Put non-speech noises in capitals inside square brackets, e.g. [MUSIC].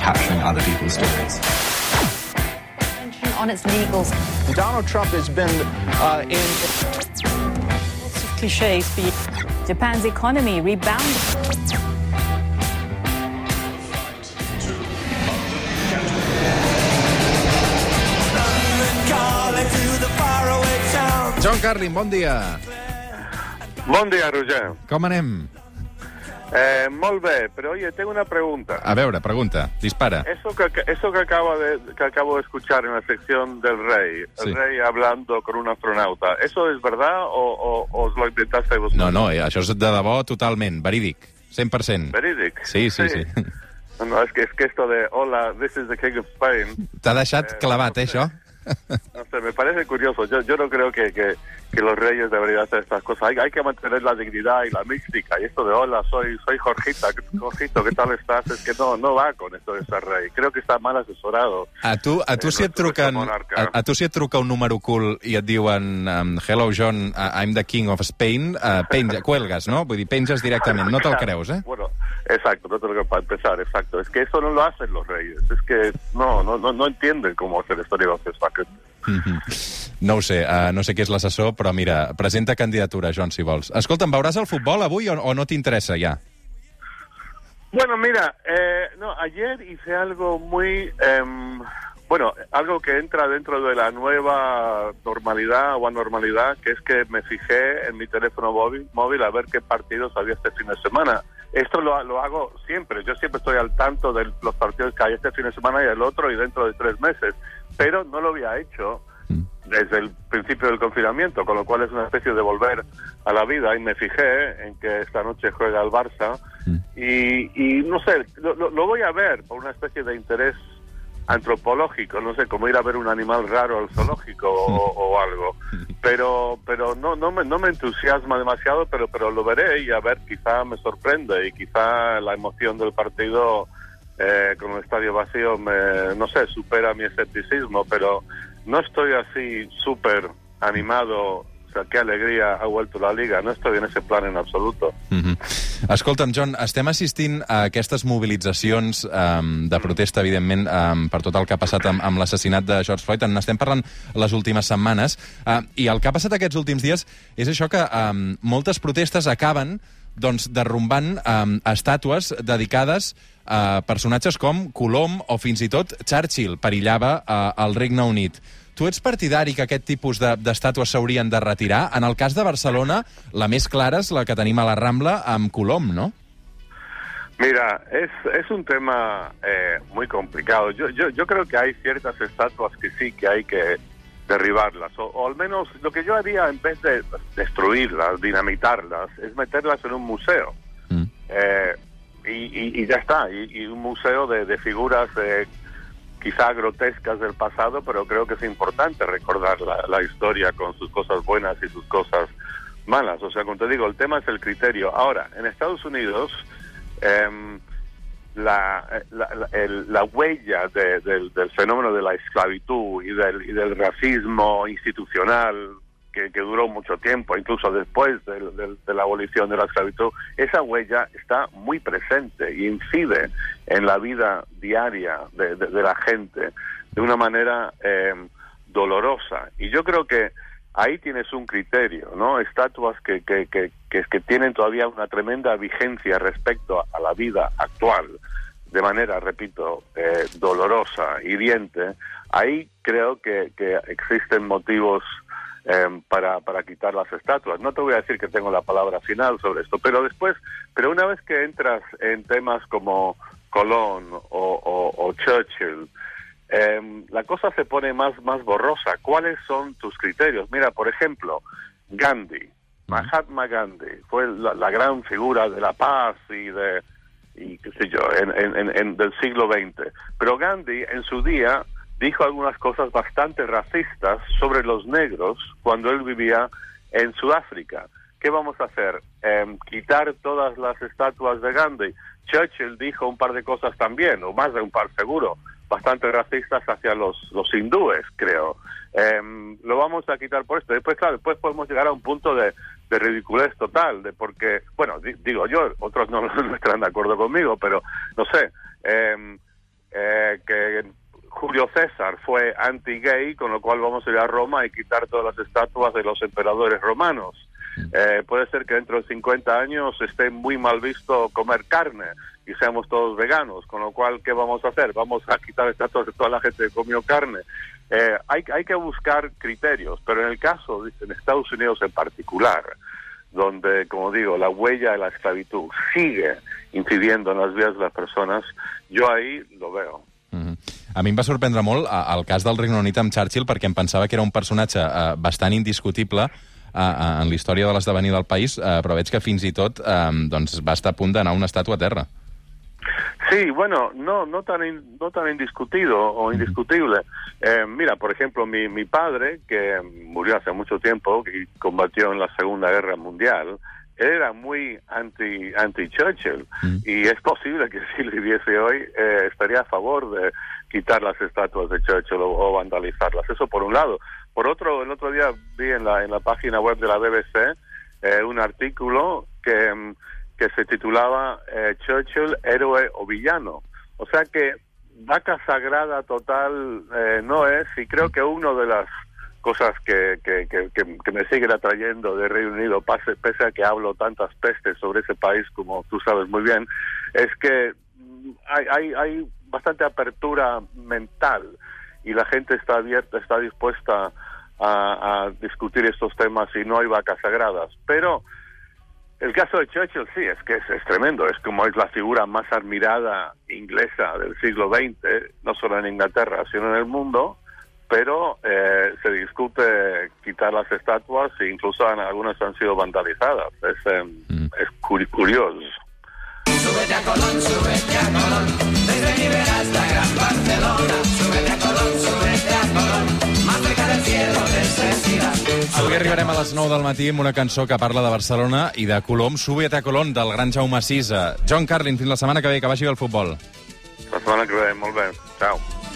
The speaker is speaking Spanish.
capturing other people's stories. on its legals. Donald Trump has been uh, in. Lots of cliches for. Japan's economy rebounded. John Carlin, bon dia. Bon dia, Roger. Com anem? Eh, molt bé, pero oye, tengo una pregunta. A veure, pregunta, dispara. Eso que, eso que, acabo de, que acabo de escuchar en la sección del rey, el Sí. rey hablando con un astronauta, ¿eso es verdad o, o, o os lo inventaste vosotros? No, no, eh, això és de debò totalment, verídic, 100%. Verídic. Sí, sí, sí. No, es que, es que esto de, hola, this is the king of Spain, T'ha deixat Eh, clavat, no eh, sé. això? no sé, me parece curioso. Yo, yo no creo que, que, que los reyes deberían hacer estas cosas. Hay, hay que mantener la dignidad y la mística. Y esto de, hola, soy soy Jorgita, Jorgito, ¿qué tal estás? Es que no no va con esto de ser rey. Creo que está mal asesorado. A tu, a tu Eh, si et truquen... A, a tu si et truca un número cool i et diuen um, Hello, John, uh, I'm the king of Spain, uh, penja, [LAUGHS] cuelgues, no? Vull dir, penges directament, no te'l creus, eh? Bueno, exacto, no tengo que para empezar, exacto. Es que eso no lo hacen los reyes. Es que no no no, no entienden cómo hacer esto de negocios. Mhm. No ho sé, uh, no sé qui és l'assessor, però mira, presenta candidatura, John, si vols. Escolta'm, veuràs el futbol avui o, o no t'interessa ja? Bueno, mira, eh, no, ayer hice algo muy, em, bueno, algo que entra dentro de la nueva normalidad o anormalidad, que es que me fijé en mi teléfono móvil, móvil a ver qué partidos había este fin de semana. Esto lo, lo hago siempre, yo siempre estoy al tanto de los partidos que hay este fin de semana y el otro y dentro de tres meses, pero no lo había hecho desde el principio del confinamiento, con lo cual es una especie de volver a la vida. Y me fijé en que esta noche juega el Barça. Y, y no sé, lo, lo- lo voy a ver por una especie de interés antropológico, no sé, como ir a ver un animal raro al zoológico o, o algo. [LAUGHS] Pero pero no no me, no me entusiasma demasiado, pero pero lo veré y a ver, quizá me sorprende y quizá la emoción del partido eh, con el estadio vacío, me, no sé, supera mi escepticismo, pero no estoy así súper animado. O sea, qué alegría ha vuelto la liga. No estoy en ese plan en absoluto. Mm Escolta'm, John, estem assistint a aquestes mobilitzacions um, de protesta, evidentment, um, per tot el que ha passat amb, amb l'assassinat de George Floyd. En n'estem parlant les últimes setmanes. Uh, I el que ha passat aquests últims dies és això que um, moltes protestes acaben doncs, derrumbant um, estàtues dedicades a personatges com Colom o fins i tot Churchill perillava uh, al Regne Unit. Tu ets partidari que aquest tipus de- d'estàtues s'haurien de retirar? En el cas de Barcelona, la més clara és la que tenim a la Rambla amb Colom, no? Mira, es, es un tema eh, muy complicado. Yo, yo, yo creo que hay ciertas estatuas que sí que hay que derribarlas, o, o al menos lo que yo haría en vez de destruirlas, dinamitarlas, es meterlas en un museo. Mm. Eh, y, y- y ya está, y, y un museo de, de figuras eh, quizá grotescas del pasado, pero creo que es importante recordar la, la historia con sus cosas buenas y sus cosas malas. O sea, como te digo, el tema es el criterio. Ahora, en Estados Unidos, el- la huella de- del, del fenómeno de la esclavitud y del, y del racismo institucional que, duró mucho tiempo, incluso después del- del- de la abolición de la esclavitud, esa huella está muy presente y incide en la vida diaria de, de- de la gente de una manera em, dolorosa. Y yo creo que ahí tienes un criterio, ¿no? Estatuas que, que, que, que, que tienen todavía una tremenda vigencia respecto a la vida actual, de manera, repito, eh, dolorosa, hiriente. Ahí creo que, que existen motivos eh, para, para quitar las estatuas. No te voy a decir que tengo la palabra final sobre esto, pero después, pero una vez que entras en temas como Colón o, o- o Churchill, eh, la cosa se pone más, más borrosa. ¿Cuáles son tus criterios? Mira, por ejemplo, Gandhi, Mahatma Gandhi, fue la, la gran figura de la paz y de y qué sé yo, en, en- en- del siglo XX. Pero Gandhi en su día dijo algunas cosas bastante racistas sobre los negros cuando él vivía en Sudáfrica. ¿Qué vamos a hacer? Em, quitar todas las estatuas de Gandhi. Churchill dijo un par de cosas también, o más de un par seguro, bastante racistas hacia los, los hindúes, creo. Em, lo vamos a quitar por esto. Después, claro, después podemos llegar a un punto de, de ridiculez total, de porque, bueno, di- digo yo, otros no, [LAUGHS] no estarán de acuerdo conmigo, pero no sé. em, eh, que Julio César fue anti-gay, con lo cual vamos a ir a Roma y quitar todas las estatuas de los emperadores romanos. Eh, puede ser que dentro de 50 años esté muy mal visto comer carne y seamos todos veganos, con lo cual, ¿qué vamos a hacer? Vamos a quitar estatuas de toda la gente que comió carne. Eh, hay, hay que buscar criterios, pero en el caso en Estados Unidos en particular, donde, como digo, la huella de la esclavitud sigue incidiendo en las vidas de las personas, yo ahí lo veo. A mi em va sorprendre molt el cas del Regne Unit amb Churchill perquè em pensava que era un personatge eh, bastant indiscutible eh, eh, en la història de l'esdevenir del país, eh, però veig que fins i tot eh, doncs va estar a punt d'anar una estàtua a terra. Sí, bueno, no, no tan, in- no tan indiscutido o indiscutible. Eh, mira, por ejemplo, mi, mi padre, que murió hace mucho tiempo y combatió en la Segunda Guerra Mundial, era muy anti, anti Churchill y es posible que si lo viviese hoy eh, estaría a favor de quitar las estatuas de Churchill o, o vandalizarlas. Eso por un lado. Por otro, el otro día vi en la, en la página web de la BBC eh, un artículo que, mm, que se titulaba eh, Churchill, héroe o villano. O sea que vaca sagrada total eh, no es, y creo que una de las cosas que, que, que, que- me siguen atrayendo de Reino Unido, pase- pese a que hablo tantas pestes sobre ese país, como tú sabes muy bien, es que mm, hay, hay, hay bastante apertura mental y la gente está abierta, está dispuesta a, a discutir estos temas y no hay vacas sagradas. Pero el caso de Churchill sí, es que es, es tremendo, es como es la figura más admirada inglesa del siglo XX, no solo en Inglaterra, sino en el mundo, pero eh, se discute quitar las estatuas e incluso algunas han sido vandalizadas. Es, eh, es curi- curioso. Avui arribarem a les 9 del matí amb una cançó que parla de Barcelona i de Colom, Súbete a Colón, del gran Jaume Sisa. John Carlin, fins la setmana que ve, que vagi bé el futbol. La semana que viene, molt bé. Chao.